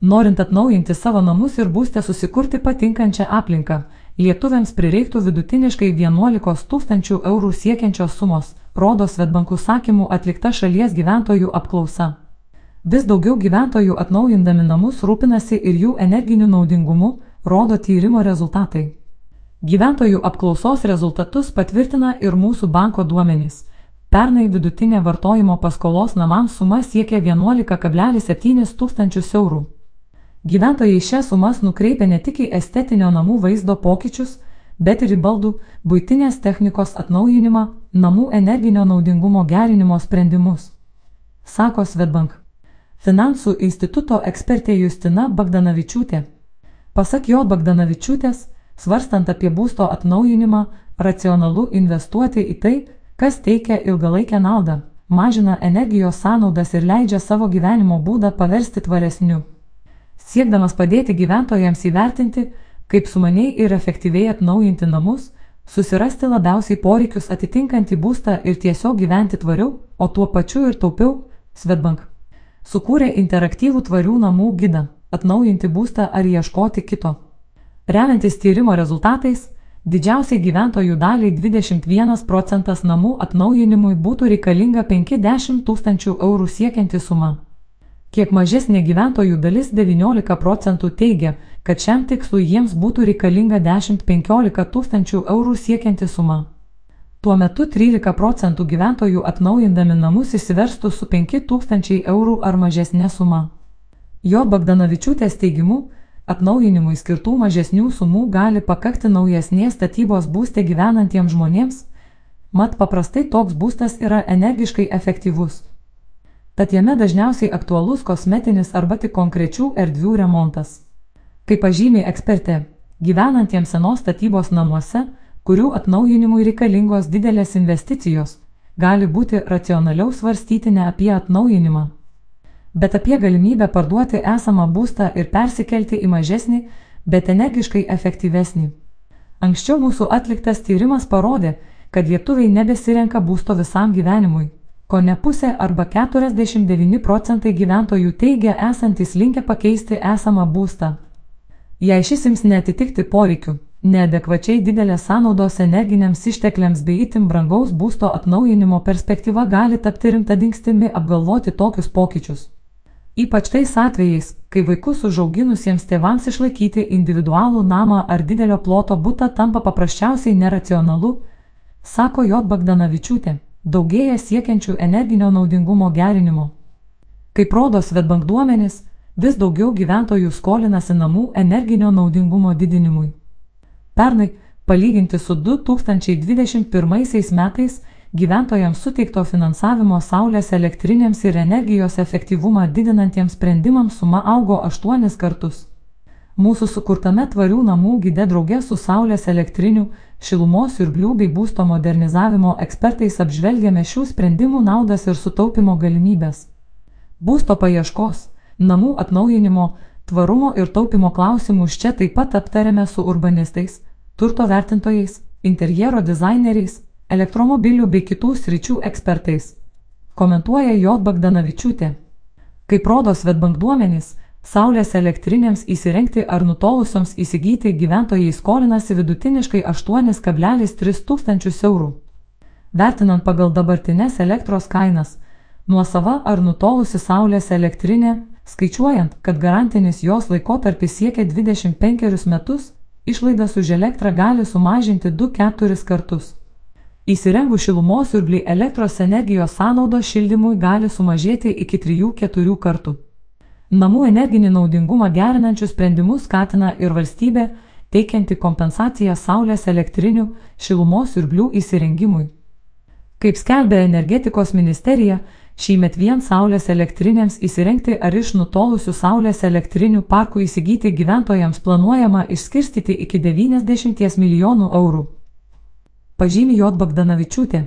Norint atnaujinti savo namus ir būstę susikurti patinkančią aplinką, lietuviams prireiktų vidutiniškai 11 tūkstančių eurų siekiančios sumos, rodo Svetbankų sakymų atlikta šalies gyventojų apklausa. Vis daugiau gyventojų atnaujindami namus rūpinasi ir jų energiniu naudingumu, rodo tyrimo rezultatai. Gyventojų apklausos rezultatus patvirtina ir mūsų banko duomenys. Pernai vidutinė vartojimo paskolos namams suma siekia 11,7 tūkstančius eurų. Gyventojai šias sumas nukreipia ne tik į estetinio namų vaizdo pokyčius, bet ir į baldų, būtinės technikos atnaujinimą, namų energinio naudingumo gerinimo sprendimus. Sako Svetbank. Finansų instituto ekspertė Justina Bagdanavičiūtė. Pasak jo Bagdanavičiūtės, svarstant apie būsto atnaujinimą, racionalu investuoti į tai, kas teikia ilgalaikę naudą, mažina energijos sąnaudas ir leidžia savo gyvenimo būdą paversti tvaresniu. Siekdamas padėti gyventojams įvertinti, kaip sumaniai ir efektyviai atnaujinti namus, susirasti labiausiai poreikius atitinkantį būstą ir tiesiog gyventi tvariau, o tuo pačiu ir taupiau, Svetbank. Sukūrė interaktyvų tvarių namų gidą - atnaujinti būstą ar ieškoti kito. Remiantis tyrimo rezultatais, didžiausiai gyventojų daliai 21 procentas namų atnaujinimui būtų reikalinga 50 tūkstančių eurų siekianti suma. Kiek mažesnė gyventojų dalis 19 procentų teigia, kad šiam tikslui jiems būtų reikalinga 10-15 tūkstančių eurų siekianti suma. Tuo metu 13 procentų gyventojų atnaujindami namus įsiverstų su 5 tūkstančiai eurų ar mažesnė suma. Jo Bagdanavičiūtės teigimu, atnaujinimui skirtų mažesnių sumų gali pakakti naujesnės statybos būste gyvenantiems žmonėms, mat paprastai toks būstas yra energiškai efektyvus. Tad jame dažniausiai aktualus kosmetinis arba tik konkrečių erdvių remontas. Kaip pažymė ekspertė, gyvenantiems senos statybos namuose, kurių atnaujinimui reikalingos didelės investicijos, gali būti racionaliau svarstyti ne apie atnaujinimą, bet apie galimybę parduoti esamą būstą ir persikelti į mažesnį, bet energiškai efektyvesnį. Anksčiau mūsų atliktas tyrimas parodė, kad lietuviai nebesirenka būsto visam gyvenimui. Ko ne pusė arba 49 procentai gyventojų teigia esantis linkę pakeisti esamą būstą. Jei šis ims netitikti poreikių, neadekvačiai didelės sąnaudos energiniams ištekliams bei itin brangaus būsto atnaujinimo perspektyva gali tapti rimta dingstimi apgalvoti tokius pokyčius. Ypač tais atvejais, kai vaikus užauginusiems tėvams išlaikyti individualų namą ar didelio ploto būtą tampa paprasčiausiai neracionalu, sako J. Bagdanavičiūtė, daugėja siekiančių energinio naudingumo gerinimo. Kaip rodo Svetbank duomenys, vis daugiau gyventojų skolinasi namų energinio naudingumo didinimui. Pernai, palyginti su 2021 metais, gyventojams suteikto finansavimo saulės elektrinėms ir energijos efektyvumą didinantiems sprendimams suma augo 8 kartus. Mūsų sukurtame tvarių namų gide drauge su saulės elektrinių, šilumos ir blių bei būsto modernizavimo ekspertais apžvelgėme šių sprendimų naudas ir sutaupimo galimybės. Būsto paieškos namų atnaujinimo, tvarumo ir taupimo klausimus čia taip pat aptarėme su urbanistais, turto vertintojais, interjero dizaineriais, elektromobilių bei kitų sričių ekspertais. Komentuoja J. Bagdanavičiūtė. Kaip rodo Svetbank duomenys, Saulės elektrinėms įsirengti ar nutolusioms įsigyti gyventojai skolinasi vidutiniškai 8,3 tūkstančius eurų. Vertinant pagal dabartinės elektros kainas, nuosava ar nutolusi Saulės elektrinė Skaičiuojant, kad garantinis jos laikotarpis siekia 25 metus, išlaidas už elektrą gali sumažinti 2-4 kartus. Įsirengus šilumos siurblį elektros energijos sąnaudos šildymui gali sumažėti iki 3-4 kartų. Namų energinį naudingumą gerinančius sprendimus skatina ir valstybė, teikianti kompensaciją saulės elektrinių šilumos siurblių įsirengimui. Kaip skelbė energetikos ministerija, Šįmet vien saulės elektrinėms įsirengti ar iš nutolusių saulės elektrinių parkų įsigyti gyventojams planuojama išskirstyti iki 90 milijonų eurų. Pažymė J. Bagdanavičiūtė.